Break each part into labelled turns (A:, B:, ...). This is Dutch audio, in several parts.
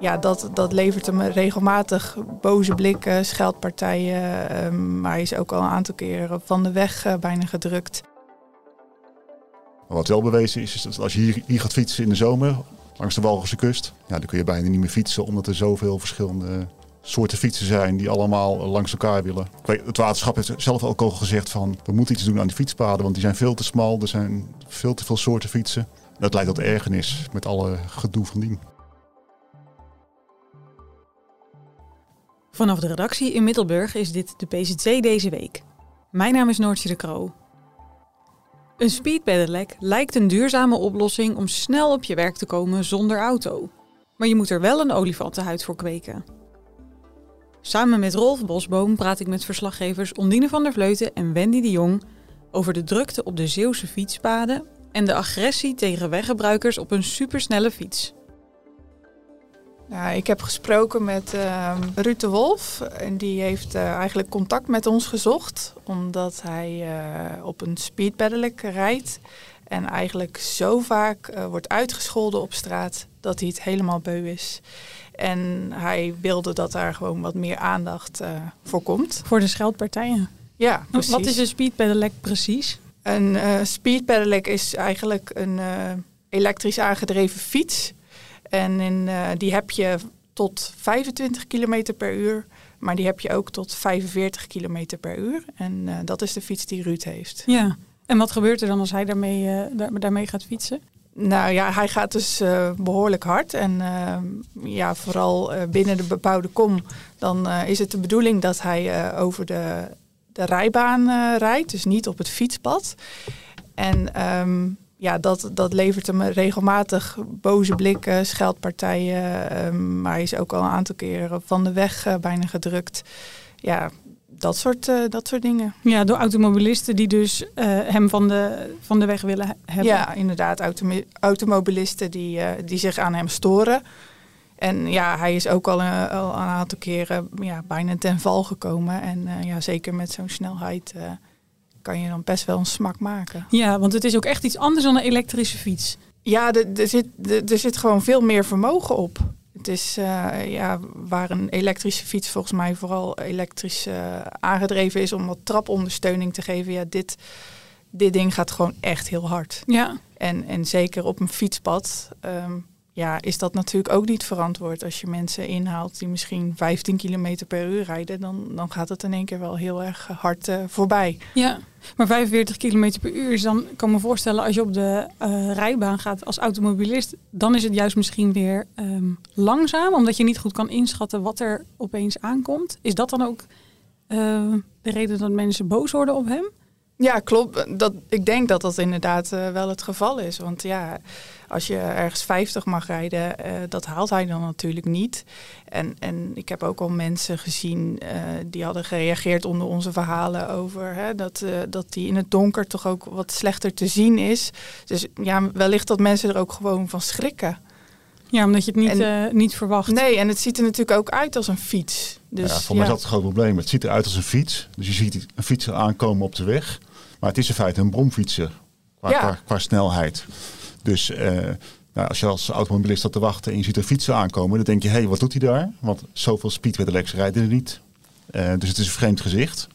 A: Ja, dat, dat levert hem regelmatig boze blikken, scheldpartijen. ehm, maar hij is ook al een aantal keren van de weg eh, bijna gedrukt.
B: Wat wel bewezen is, is dat als je hier, gaat fietsen in de zomer, langs de Walgense kust, ja, dan kun je bijna niet meer fietsen, omdat er zoveel verschillende soorten fietsen zijn die allemaal langs elkaar willen. Het waterschap heeft zelf ook al gezegd van, we moeten iets doen aan die fietspaden, want die zijn veel te smal, er zijn veel te veel soorten fietsen. Dat leidt tot ergernis met alle gedoe van dien.
C: Vanaf de redactie in Middelburg is dit de PZC deze week. Mijn naam is Noortje de Kroo. Een speed pedelec lijkt een duurzame oplossing om snel op je werk te komen zonder auto. Maar je moet er wel een olifantenhuid voor kweken. Samen met Rolf Bosboom praat ik met verslaggevers Ondine van der Vleuten en Wendy de Jong over de drukte op de Zeeuwse fietspaden en de agressie tegen weggebruikers op een supersnelle fiets.
A: Nou, ik heb gesproken met ehm Ruud de Wolf. En die heeft eh, eigenlijk contact met ons gezocht. Omdat hij eh, op een speed pedelec rijdt. En eigenlijk zo vaak eh, wordt uitgescholden op straat dat hij het helemaal beu is. En hij wilde dat daar gewoon wat meer aandacht voor komt.
C: Voor de scheldpartijen.
A: Ja, precies.
C: Wat is een speed pedelec precies?
A: Een speed pedelec is eigenlijk een elektrisch aangedreven fiets. En in, eh, die heb je tot 25 km per uur. Maar die heb je ook tot 45 km per uur. En eh, dat is de fiets die Ruud heeft.
C: Ja. En wat gebeurt er dan als hij daarmee, eh, daar- daarmee gaat fietsen?
A: Nou ja, hij gaat dus eh, behoorlijk hard. En ja, vooral binnen de bebouwde kom. Dan is het de bedoeling dat hij over de, de rijbaan rijdt. Dus niet op het fietspad. En ehm, ja, dat, dat levert hem regelmatig boze blikken, scheldpartijen. ehm, maar hij is ook al een aantal keren van de weg eh, bijna gedrukt. Ja, dat soort, eh, dat soort dingen.
C: Ja, door automobilisten die dus eh, hem van de, van de weg willen he- hebben.
A: Ja, inderdaad. Automo- automobilisten die, die zich aan hem storen. En ja, hij is ook al, een- al een aantal keren ja, bijna ten val gekomen. En ja, zeker met zo'n snelheid kan je dan best wel een smak maken.
C: Ja, want het is ook echt iets anders dan een elektrische fiets.
A: Ja, er, zit, er, er zit gewoon veel meer vermogen op. Het is eh, ja, waar een elektrische fiets volgens mij vooral elektrisch eh, aangedreven is om wat trapondersteuning te geven. Ja, dit, dit ding gaat gewoon echt heel hard.
C: Ja,
A: En, en zeker op een fietspad ehm, ja, is dat natuurlijk ook niet verantwoord. Als je mensen inhaalt die misschien 15 km per uur rijden, dan, dan gaat het in één keer wel heel erg hard eh, voorbij.
C: ja. Maar 45 km per uur is dan, ik kan me voorstellen, als je op de eh, rijbaan gaat als automobilist, dan is het juist misschien weer ehm, langzaam, omdat je niet goed kan inschatten wat er opeens aankomt. Is dat dan ook eh, de reden dat mensen boos worden op hem?
A: Ja, klopt. Dat, ik denk dat dat inderdaad wel het geval is. Want ja, als je ergens 50 mag rijden, eh, dat haalt hij dan natuurlijk niet. En, en ik heb ook al mensen gezien eh, die hadden gereageerd onder onze verhalen over hè, dat, eh, dat die in het donker toch ook wat slechter te zien is. Dus ja, wellicht dat mensen er ook gewoon van schrikken.
C: Ja, omdat je het niet,
A: En-
C: eh, niet verwacht.
A: Nee, en het ziet er natuurlijk ook uit als een fiets. Dus,
B: ja, voor mij is dat het groot probleem. Het ziet eruit als een fiets. Dus je ziet een fietser aankomen op de weg. Maar het is in feite een bromfietser qua,
A: Ja.
B: qua, qua snelheid. Dus eh, nou, als je als automobilist staat te wachten en je ziet een fietser aankomen, dan denk je, hé, hey, wat doet hij daar? Want zoveel speedpedelecs rijden er niet. Eh, dus het is een vreemd gezicht.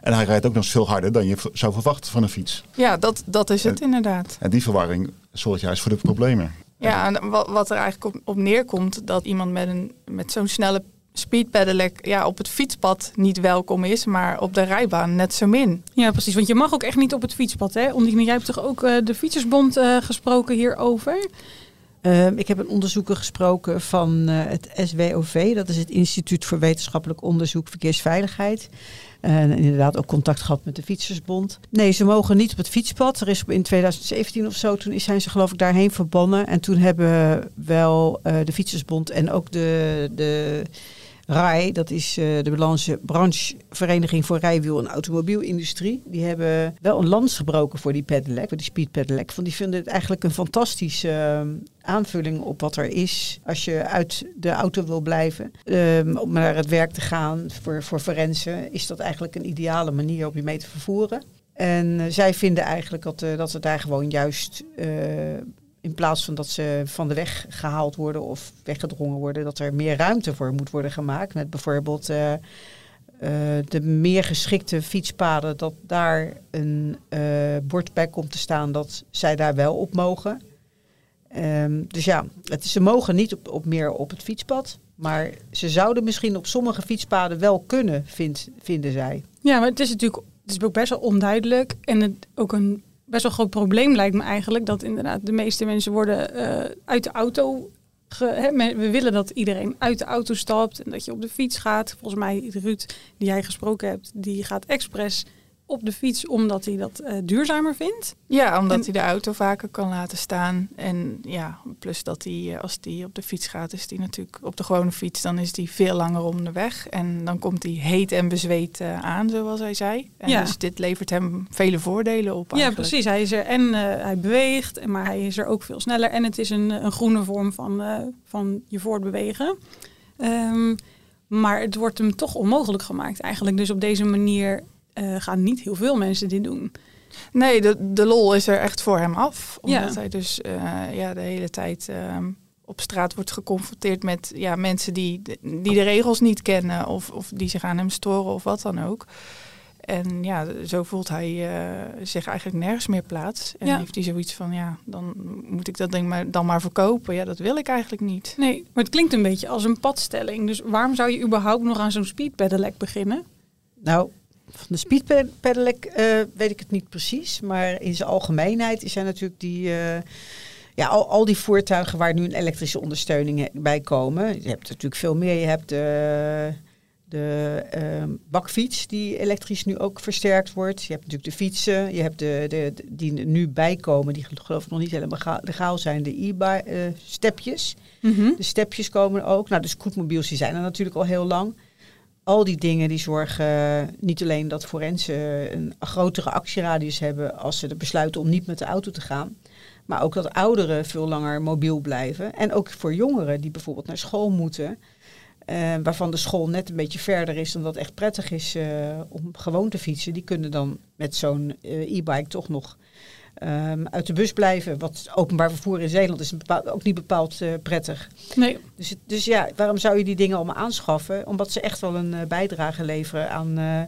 B: En hij rijdt ook nog eens veel harder dan je zou verwachten van een fiets.
A: Ja, dat, dat is het inderdaad.
B: En die verwarring zorgt juist voor de problemen.
A: Ja, en wat, wat er eigenlijk op, op neerkomt, dat iemand met, een, met zo'n snelle speed pedelec ja, op het fietspad niet welkom is, maar op de rijbaan net zo min.
C: Ja, precies. Want je mag ook echt niet op het fietspad, hè? Ondine, jij hebt toch ook eh, de Fietsersbond eh, gesproken hierover?
D: Ehm, ik heb een onderzoeker gesproken van eh, het SWOV, dat is het Instituut voor Wetenschappelijk Onderzoek Verkeersveiligheid. En inderdaad ook contact gehad met de Fietsersbond. Nee, ze mogen niet op het fietspad. Er is in 2017 of zo, toen zijn ze geloof ik daarheen verbannen. En toen hebben wel eh, de Fietsersbond en ook de, de RAI, dat is uh, de branchevereniging voor rijwiel- en automobielindustrie. Die hebben wel een lans gebroken voor die pedelec, voor die speed pedelec. Want die vinden het eigenlijk een fantastische uh, aanvulling op wat er is als je uit de auto wil blijven. Um, om naar het werk te gaan voor, voor forensen is dat eigenlijk een ideale manier om je mee te vervoeren. En uh, zij vinden eigenlijk dat, dat het daar gewoon juist in plaats van dat ze van de weg gehaald worden of weggedrongen worden, dat er meer ruimte voor moet worden gemaakt. Met bijvoorbeeld uh, uh, de meer geschikte fietspaden, dat daar een uh, bord bij komt te staan dat zij daar wel op mogen. Um, dus ja, het, ze mogen niet op, meer op het fietspad. Maar ze zouden misschien op sommige fietspaden wel kunnen, vind, vinden zij.
C: Ja, maar het is natuurlijk het is ook best wel onduidelijk. En het, ook een best wel groot probleem lijkt me eigenlijk. Dat inderdaad de meeste mensen worden uh, uit de auto. Ge, hè, we willen dat iedereen uit de auto stapt en dat je op de fiets gaat. Volgens mij, Ruud, die jij gesproken hebt, die gaat expres op de fiets omdat hij dat uh, duurzamer vindt.
A: Ja, omdat en, hij de auto vaker kan laten staan. En ja, plus dat hij, als hij op de fiets gaat, is hij natuurlijk op de gewone fiets, dan is hij veel langer onderweg. En dan komt hij heet en bezweet uh, aan, zoals hij zei. En
C: ja.
A: dus dit levert hem vele voordelen op. Eigenlijk.
C: Ja, precies. Hij is er en uh, hij beweegt, maar hij is er ook veel sneller. En het is een, een groene vorm van, van je voortbewegen. Um, maar het wordt hem toch onmogelijk gemaakt eigenlijk. Dus op deze manier uh, gaan niet heel veel mensen dit doen.
A: Nee, de, de lol is er echt voor hem af. Omdat ja. hij dus uh, ja, de hele tijd uh, op straat wordt geconfronteerd met ja, mensen die, die de regels niet kennen of, of die zich aan hem storen of wat dan ook. En ja, zo voelt hij uh, zich eigenlijk nergens meer plaats. En
C: Ja.
A: heeft hij zoiets van, ja, dan moet ik dat ding maar, dan maar verkopen. Ja, dat wil ik eigenlijk niet.
C: Nee, maar het klinkt een beetje als een padstelling. Dus waarom zou je überhaupt nog aan zo'n speed pedelec beginnen?
D: Nou, van de speed pedelec uh, weet ik het niet precies. Maar in zijn algemeenheid zijn natuurlijk die... Uh, ja, al, al die voertuigen waar nu een elektrische ondersteuning bij komen. Je hebt natuurlijk veel meer. Je hebt de, de uh, bakfiets die elektrisch nu ook versterkt wordt. Je hebt natuurlijk de fietsen. Je hebt de, de, de die nu bijkomen, die geloof ik nog niet helemaal legaal zijn. De e-stepjes.
C: Mm -hmm.
D: De stepjes komen ook. Nou, de scootmobiels die zijn er natuurlijk al heel lang al die dingen die zorgen niet alleen dat forensen een grotere actieradius hebben als ze besluiten om niet met de auto te gaan. Maar ook dat ouderen veel langer mobiel blijven. En ook voor jongeren die bijvoorbeeld naar school moeten. Uh, waarvan de school net een beetje verder is dan dat echt prettig is om gewoon te fietsen. Die kunnen dan met zo'n e-bike toch nog um, uit de bus blijven. Wat openbaar vervoer in Zeeland is bepaald, ook niet bepaald uh, prettig.
C: Nee.
D: Dus, dus ja, waarom zou je die dingen allemaal aanschaffen? Omdat ze echt wel een uh, bijdrage leveren aan, uh,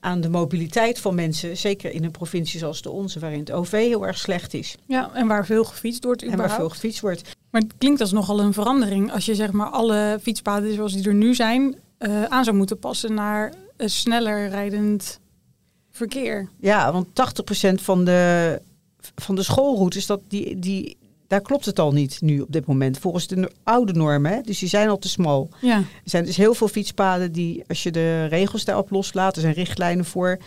D: aan de mobiliteit van mensen. Zeker in een provincie zoals de onze, waarin het OV heel erg slecht is.
C: Ja, en waar veel gefietst wordt überhaupt.
D: En waar veel gefietst wordt.
C: Maar het klinkt als nogal een verandering als je zeg maar alle fietspaden zoals die er nu zijn aan zou moeten passen naar een sneller rijdend verkeer.
D: Ja, want 80% van de van de schoolroutes, dat die, die, daar klopt het al niet nu op dit moment. Volgens de oude normen, hè? dus die zijn al te smal.
C: Ja.
D: Er zijn dus heel veel fietspaden die, als je de regels daarop loslaat, er zijn richtlijnen voor.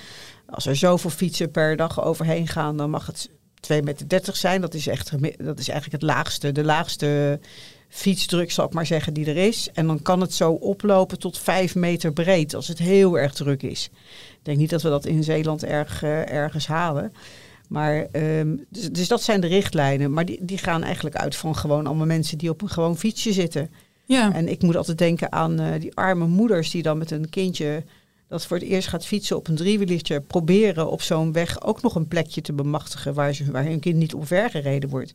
D: Als er zoveel fietsen per dag overheen gaan, dan mag het 2,30 meter zijn. Dat is, echt, dat is eigenlijk het laagste, de laagste fietsdruk, zal ik maar zeggen, die er is. En dan kan het zo oplopen tot 5 meter breed, als het heel erg druk is. Ik denk niet dat we dat in Zeeland erg, uh, ergens halen. Maar, um, dus, dus, dat zijn de richtlijnen. Maar die, die gaan eigenlijk uit van gewoon allemaal mensen die op een gewoon fietsje zitten.
C: Ja.
D: En ik moet altijd denken aan uh, die arme moeders die dan met een kindje dat voor het eerst gaat fietsen op een driewielertje, proberen op zo'n weg ook nog een plekje te bemachtigen waar, ze, waar hun kind niet omvergereden wordt.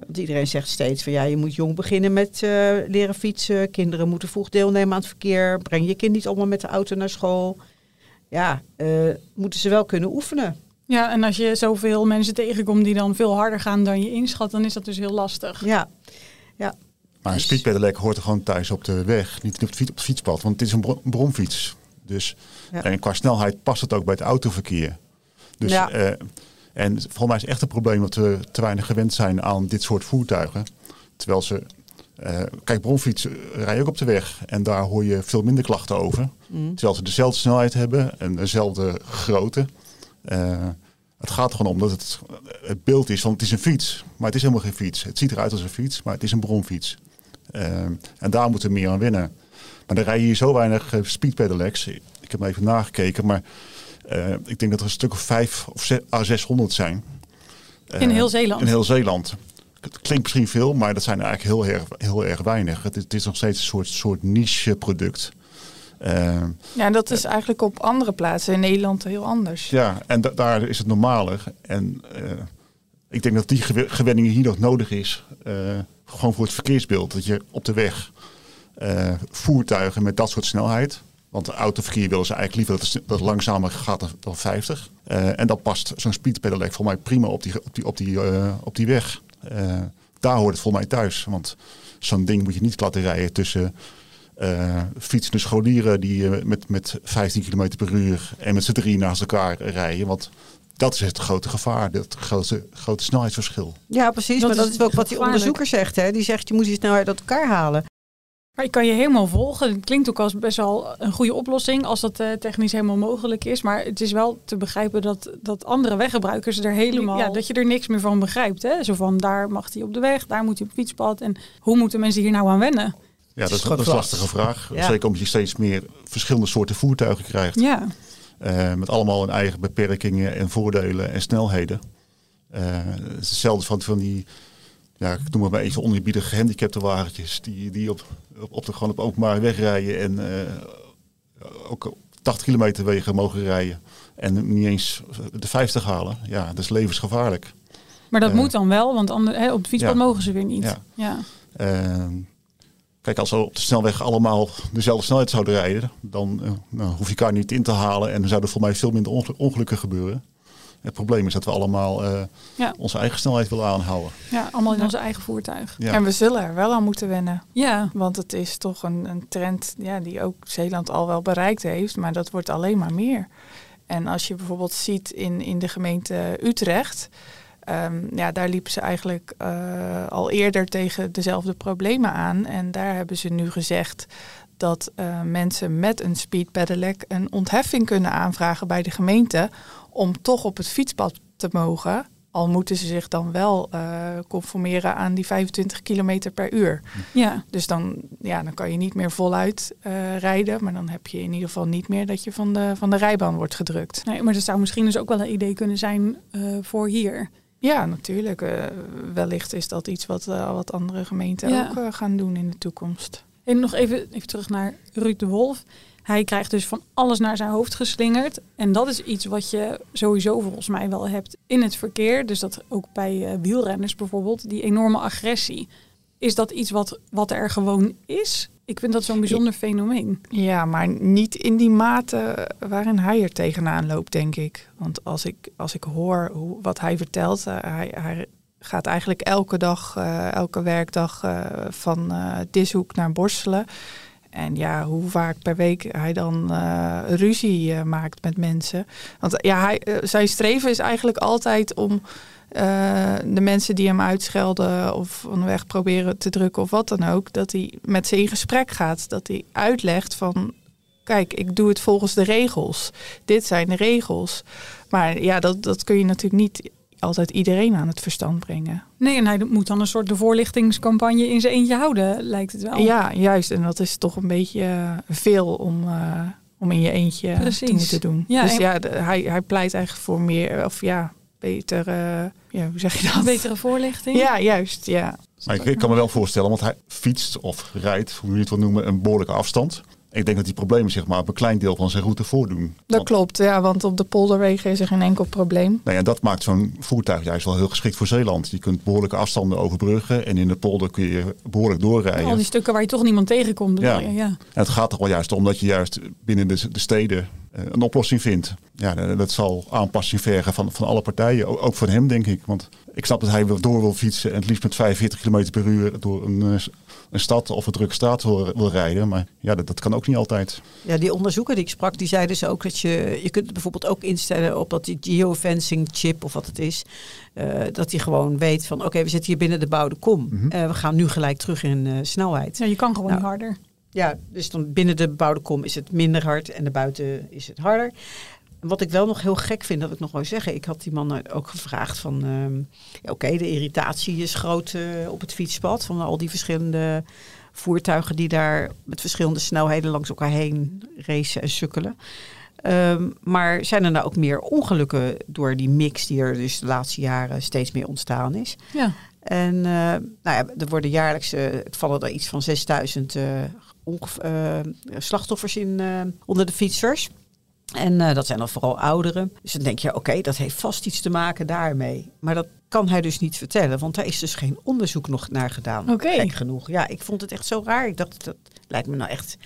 D: Want iedereen zegt steeds van ja, je moet jong beginnen met uh, leren fietsen. Kinderen moeten vroeg deelnemen aan het verkeer. Breng je kind niet allemaal met de auto naar school. Ja, uh, moeten ze wel kunnen oefenen.
C: Ja, en als je zoveel mensen tegenkomt die dan veel harder gaan dan je inschat, dan is dat dus heel lastig.
D: Ja, ja.
B: Maar een speedpedelec hoort er gewoon thuis op de weg, niet op het, fiets, op het fietspad, want het is een bromfiets. Dus ja. en qua snelheid past het ook bij het autoverkeer. Dus,
D: ja.
B: uh, en volgens mij is echt een probleem dat we te weinig gewend zijn aan dit soort voertuigen. Terwijl ze, uh, kijk, bromfietsen rijden ook op de weg en daar hoor je veel minder klachten over. Mm. Terwijl ze dezelfde snelheid hebben en dezelfde grootte. Uh, het gaat er gewoon om dat het, het beeld is van het is een fiets, maar het is helemaal geen fiets. Het ziet eruit als een fiets, maar het is een bronfiets. Uh, en daar moeten we meer aan winnen. Maar er rijden hier zo weinig speed pedelecs. Ik heb even nagekeken, maar uh, ik denk dat er een stuk of vijf of zes, à 600 zijn.
C: in heel Zeeland?
B: In heel Zeeland. Het klinkt misschien veel, maar dat zijn eigenlijk heel erg, heel erg weinig. Het is, het is nog steeds een soort, soort niche product.
A: Uh, ja, dat is eigenlijk op andere plaatsen in Nederland heel anders.
B: Ja, en da daar is het normaler. En ik denk dat die gewenning hier nog nodig is. Gewoon voor het verkeersbeeld. Dat je op de weg voertuigen met dat soort snelheid. Want autoverkeer willen ze eigenlijk liever dat het, dat langzamer gaat dan, dan 50. en dat past zo'n speedpedelec voor mij prima op die, op die, op die, op die weg. daar hoort het voor mij thuis. Want zo'n ding moet je niet laten rijden tussen uh, fietsende scholieren die uh, met, met 15 km per uur en met z'n drie naast elkaar rijden. Want dat is het grote gevaar, dat grote, grote snelheidsverschil.
D: Ja, precies. Dat maar dat is ook wat die onderzoeker zegt. Hè? Die zegt, je moet die snelheid uit elkaar halen.
C: Maar ik kan je helemaal volgen. Het klinkt ook als best wel een goede oplossing als dat uh, technisch helemaal mogelijk is. Maar het is wel te begrijpen dat, dat andere weggebruikers er helemaal... Ja, dat je er niks meer van begrijpt. Hè? Zo van, daar mag hij op de weg, daar moet hij op fietspad. En hoe moeten mensen hier nou aan wennen?
B: Ja, dat is, dat is een lastige vraag. Zeker omdat je steeds meer verschillende soorten voertuigen krijgt.
C: Ja.
B: Uh, met allemaal hun eigen beperkingen en voordelen en snelheden. Uh, het is hetzelfde van, van die, ja, ik noem maar even oneerbiedige gehandicapte wagentjes. Die, die op, op, op de, gewoon op openbare weg rijden en uh, ook 80 kilometer wegen mogen rijden. En niet eens de 50 halen. Ja, dat is levensgevaarlijk.
C: Maar dat moet dan wel, want ander, hè, op het fietspad ja. mogen ze weer niet.
B: Ja.
C: ja.
B: Ehm, Kijk, als we op de snelweg allemaal dezelfde snelheid zouden rijden, dan uh, nou, hoef je elkaar niet in te halen en dan zouden voor mij veel minder ongelukken gebeuren. Het probleem is dat we allemaal uh, ja. onze eigen snelheid willen aanhouden.
C: Ja, allemaal in onze eigen voertuig.
A: Ja. En we zullen er wel aan moeten wennen.
C: Ja.
A: Want het is toch een, een trend ja, die ook Zeeland al wel bereikt heeft, maar dat wordt alleen maar meer. En als je bijvoorbeeld ziet in, in de gemeente Utrecht, Um, ja, daar liepen ze eigenlijk uh, al eerder tegen dezelfde problemen aan. En daar hebben ze nu gezegd dat uh, mensen met een speed pedelec een ontheffing kunnen aanvragen bij de gemeente om toch op het fietspad te mogen. Al moeten ze zich dan wel uh, conformeren aan die 25 km per uur.
C: Ja.
A: Dus dan, ja, dan kan je niet meer voluit rijden. Maar dan heb je in ieder geval niet meer dat je van de, van de rijbaan wordt gedrukt.
C: Nee, maar dat zou misschien dus ook wel een idee kunnen zijn voor hier.
A: Ja, natuurlijk. Wellicht is dat iets wat, wat andere gemeenten ja. ook gaan doen in de toekomst.
C: En nog even, even terug naar Ruud de Wolf. Hij krijgt dus van alles naar zijn hoofd geslingerd. En dat is iets wat je sowieso volgens mij wel hebt in het verkeer. Dus dat ook bij wielrenners bijvoorbeeld, die enorme agressie. Is dat iets wat, wat er gewoon is? Ik vind dat zo'n bijzonder fenomeen.
A: Ja, maar niet in die mate waarin hij er tegenaan loopt, denk ik. Want als ik, als ik hoor hoe, wat hij vertelt, uh, hij, hij gaat eigenlijk elke dag, uh, elke werkdag uh, van Dishoek naar Borselen. En ja, hoe vaak per week hij dan ruzie maakt met mensen. Want ja, hij, zijn streven is eigenlijk altijd om de mensen die hem uitschelden of van weg proberen te drukken of wat dan ook, dat hij met ze in gesprek gaat. Dat hij uitlegt van, kijk, ik doe het volgens de regels. Dit zijn de regels. Maar ja, dat, dat kun je natuurlijk niet altijd iedereen aan het verstand brengen.
C: Nee, en hij moet dan een soort de voorlichtingscampagne in zijn eentje houden, lijkt het wel.
A: Ja, juist. En dat is toch een beetje veel om, uh, om in je eentje Precies. te moeten doen. Ja, dus en... ja, hij, hij pleit eigenlijk voor meer, of ja, betere, ja, hoe zeg je dat?
C: Betere voorlichting?
A: Ja, juist, ja.
B: Maar ik, ik kan me wel voorstellen, want hij fietst of rijdt, hoe je het wil noemen, een behoorlijke afstand. Ik denk dat die problemen zich maar op een klein deel van zijn route voordoen.
A: Dat want, klopt, ja, want op de polderwegen is er geen enkel probleem.
B: Nou ja, dat maakt zo'n voertuig juist wel heel geschikt voor Zeeland. Je kunt behoorlijke afstanden overbruggen en in de polder kun je behoorlijk doorrijden.
C: al die stukken waar je toch niemand tegenkomt.
B: Ja.
C: Je, ja. En
B: het gaat toch wel juist om dat je juist binnen de, de steden een oplossing vindt. Ja, dat zal aanpassing vergen van, van alle partijen. Ook van hem, denk ik. Want ik snap dat hij door wil fietsen en het liefst met 45 km per uur door een, een stad of een drukke straat wil, wil rijden. Maar ja, dat, dat, kan ook niet altijd.
D: Ja, die onderzoeker die ik sprak, die zeiden dus ook dat je, je kunt bijvoorbeeld ook instellen op dat die geofencing chip of wat het is. Uh, dat hij gewoon weet van oké, we zitten hier binnen de bouwde kom. Mm -hmm. uh, we gaan nu gelijk terug in uh, snelheid.
C: Ja, je kan gewoon nou, harder.
D: Ja, dus dan binnen de bebouwde kom is het minder hard en de buiten is het harder. Wat ik wel nog heel gek vind, dat ik nog wil zeggen. Ik had die man ook gevraagd van... ehm, Oké, de irritatie is groot eh, op het fietspad. Van al die verschillende voertuigen die daar met verschillende snelheden langs elkaar heen racen en sukkelen. Ehm, maar zijn er nou ook meer ongelukken door die mix die er dus de laatste jaren steeds meer ontstaan is?
C: Ja.
D: En eh, nou ja, er worden jaarlijks, eh, het vallen er iets van 6000 eh, ongev- eh, slachtoffers in eh, onder de fietsers. En eh, dat zijn dan vooral ouderen. Dus dan denk je, oké, dat heeft vast iets te maken daarmee. Maar dat kan hij dus niet vertellen, want daar is dus geen onderzoek nog naar gedaan.
C: Oké.
D: Genoeg. Ja, ik vond het echt zo raar. Ik dacht, dat lijkt me nou echt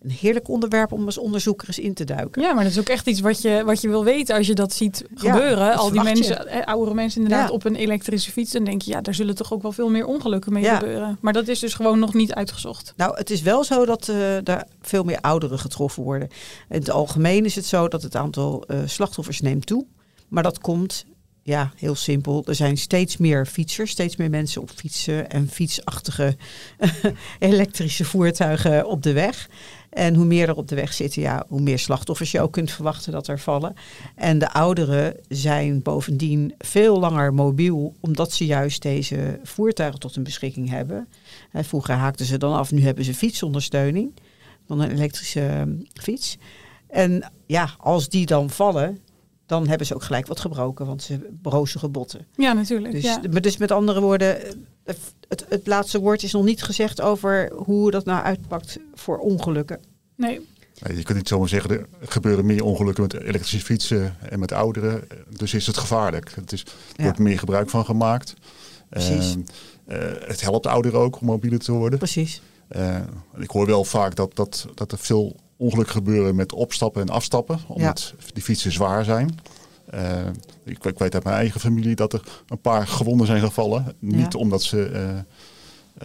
D: een heerlijk onderwerp om als onderzoeker eens in te duiken.
C: Ja, maar dat is ook echt iets wat je, wat je wil weten als je dat ziet
D: Ja,
C: gebeuren.
D: dat
C: Al die mensen, eh, oudere mensen inderdaad,
D: Ja.
C: op een elektrische fiets. Dan denk je, ja, daar zullen toch ook wel veel meer ongelukken mee
D: Ja.
C: gebeuren. Maar dat is dus gewoon nog niet uitgezocht.
D: Nou, het is wel zo dat eh er veel meer ouderen getroffen worden. In het algemeen is het zo dat het aantal eh, slachtoffers neemt toe. Maar dat komt, ja, heel simpel. Er zijn steeds meer fietsers, steeds meer mensen op fietsen en fietsachtige elektrische voertuigen op de weg. En hoe meer er op de weg zitten, ja, hoe meer slachtoffers je ook kunt verwachten dat er vallen. En de ouderen zijn bovendien veel langer mobiel, omdat ze juist deze voertuigen tot hun beschikking hebben. Hè, vroeger haakten ze dan af, nu hebben ze fietsondersteuning van een elektrische eh, fiets. En ja, als die dan vallen, dan hebben ze ook gelijk wat gebroken, want ze hebben brozige botten.
C: Ja, natuurlijk.
D: Dus,
C: ja.
D: dus met andere woorden, eh, het, het laatste woord is nog niet gezegd over hoe dat nou uitpakt voor ongelukken.
C: Nee,
B: Nee, je kunt niet zomaar zeggen, er gebeuren meer ongelukken met elektrische fietsen en met ouderen. Dus is het gevaarlijk. Het is, er
D: Ja.
B: wordt meer gebruik van gemaakt.
D: Precies.
B: Eh, eh, het helpt ouderen ook om mobieler te worden.
D: Precies.
B: Eh, ik hoor wel vaak dat, dat, dat er veel ongelukken gebeuren met opstappen en afstappen. Omdat die fietsen zwaar zijn. Eh, ik, ik weet uit mijn eigen familie dat er een paar gewonden zijn gevallen. Niet
D: Ja.
B: omdat ze eh,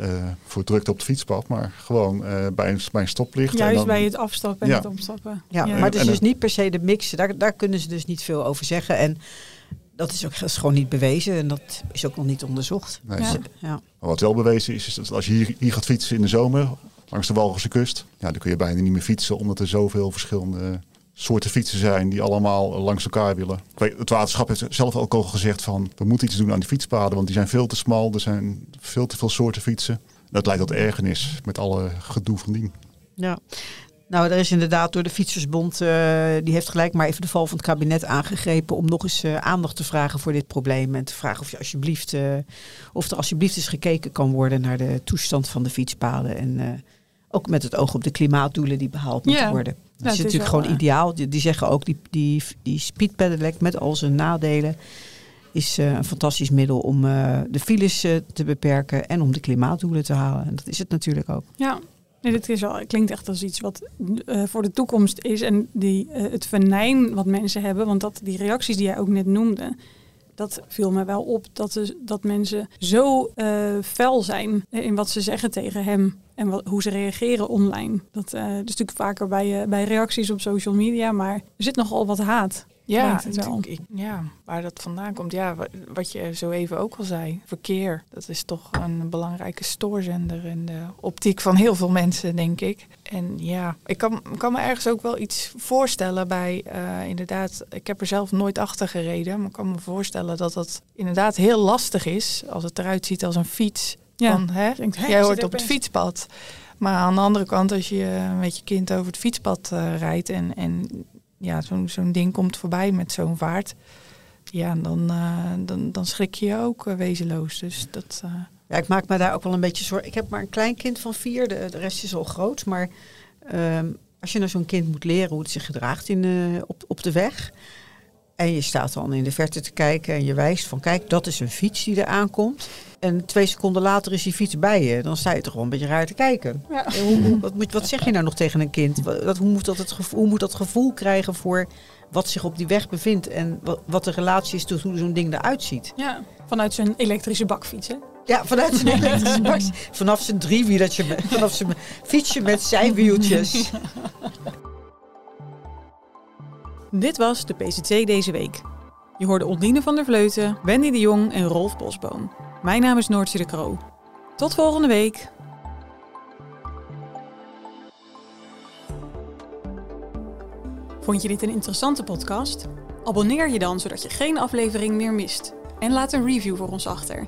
B: eh, voor drukte op het fietspad, maar gewoon eh, bij, een, bij een stoplicht. en
C: juist
B: dan-
C: bij het afstappen en
B: Ja.
C: het omstappen.
D: Ja,
C: Ja.
D: maar het is
B: En-
D: dus niet per se de mix. Daar, daar kunnen ze dus niet veel over zeggen. En dat is ook dat is gewoon niet bewezen. En dat is ook nog niet onderzocht.
B: Nee,
C: Ja.
D: Dus, ja.
B: Maar wat wel bewezen is, is dat als je hier, hier gaat fietsen in de zomer, langs de Walgense kust, ja, dan kun je bijna niet meer fietsen, omdat er zoveel verschillende soorten fietsen zijn die allemaal langs elkaar willen. Ik weet, het waterschap heeft zelf ook al gezegd van, we moeten iets doen aan die fietspaden, want die zijn veel te smal, er zijn veel te veel soorten fietsen. Dat leidt tot ergernis met alle gedoe van dien.
D: Ja. Nou, er is inderdaad door de Fietsersbond, eh, die heeft gelijk maar even de val van het kabinet aangegrepen om nog eens eh, aandacht te vragen voor dit probleem. En te vragen of, je alsjeblieft, eh, of er alsjeblieft eens gekeken kan worden naar de toestand van de fietspaden. En eh, ook met het oog op de klimaatdoelen die behaald moeten
C: Ja.
D: worden. Dat is
C: het is
D: natuurlijk gewoon ideaal. Die, die zeggen ook, die, die, die speedpedelec met al zijn nadelen is eh, een fantastisch middel om eh, de files eh, te beperken en om de klimaatdoelen te halen. En dat is het natuurlijk ook.
C: Ja, nee, dit is wel, klinkt echt als iets wat voor de toekomst is. En die, het venijn wat mensen hebben, want dat, die reacties die jij ook net noemde, dat viel me wel op. Dat, de, dat mensen zo eh fel zijn in wat ze zeggen tegen hem en hoe ze reageren online. Dat eh, is natuurlijk vaker bij, eh, bij reacties op social media, maar er zit nogal wat haat.
A: Ja,
C: lijkt het wel.
A: ik, ik- ja, waar dat vandaan komt. Ja, wa- wat je zo even ook al zei. Verkeer, dat is toch een belangrijke stoorzender in de optiek van heel veel mensen, denk ik. En ja, ik kan, kan me ergens ook wel iets voorstellen bij, eh, inderdaad, ik heb er zelf nooit achter gereden, maar ik kan me voorstellen dat dat inderdaad heel lastig is als het eruit ziet als een fiets.
C: Ja.
A: Van, hè, jij hoort op het fietspad. Maar aan de andere kant, als je met je kind over het fietspad eh, rijdt en, en ja, zo'n zo'n ding komt voorbij met zo'n vaart, ja, dan, eh, dan, dan schrik je je ook eh, wezenloos. Dus dat, eh,
D: Ja, ik maak me daar ook wel een beetje zorgen. Ik heb maar een klein kind van vier, de, rest is al groot. Maar ehm, als je nou zo'n kind moet leren hoe het zich gedraagt in, op, op de weg. En je staat dan in de verte te kijken en je wijst van kijk, dat is een fiets die er aankomt. En twee seconden later is die fiets bij je. Dan sta je toch wel een beetje raar te kijken.
C: Ja.
D: Eh, Hoe, wat, moet, wat zeg je nou nog tegen een kind? Wat, dat, hoe, moet dat het gevoel, hoe moet dat gevoel krijgen voor wat zich op die weg bevindt? En wat, wat de relatie is tot hoe zo'n ding eruit ziet?
C: Ja, vanuit zijn elektrische bakfiets. hè?
D: Ja, vanuit zijn elektrische bak. Vanaf zijn driewielertje, vanaf zijn fietsje met zijwieltjes.
C: Dit was de PCT deze week. Je hoorde Ondine van der Vleuten, Wendy de Jong en Rolf Bosboom. Mijn naam is Noortje de Kroo. Tot volgende week. Vond je dit een interessante podcast? Abonneer je dan zodat je geen aflevering meer mist. En laat een review voor ons achter.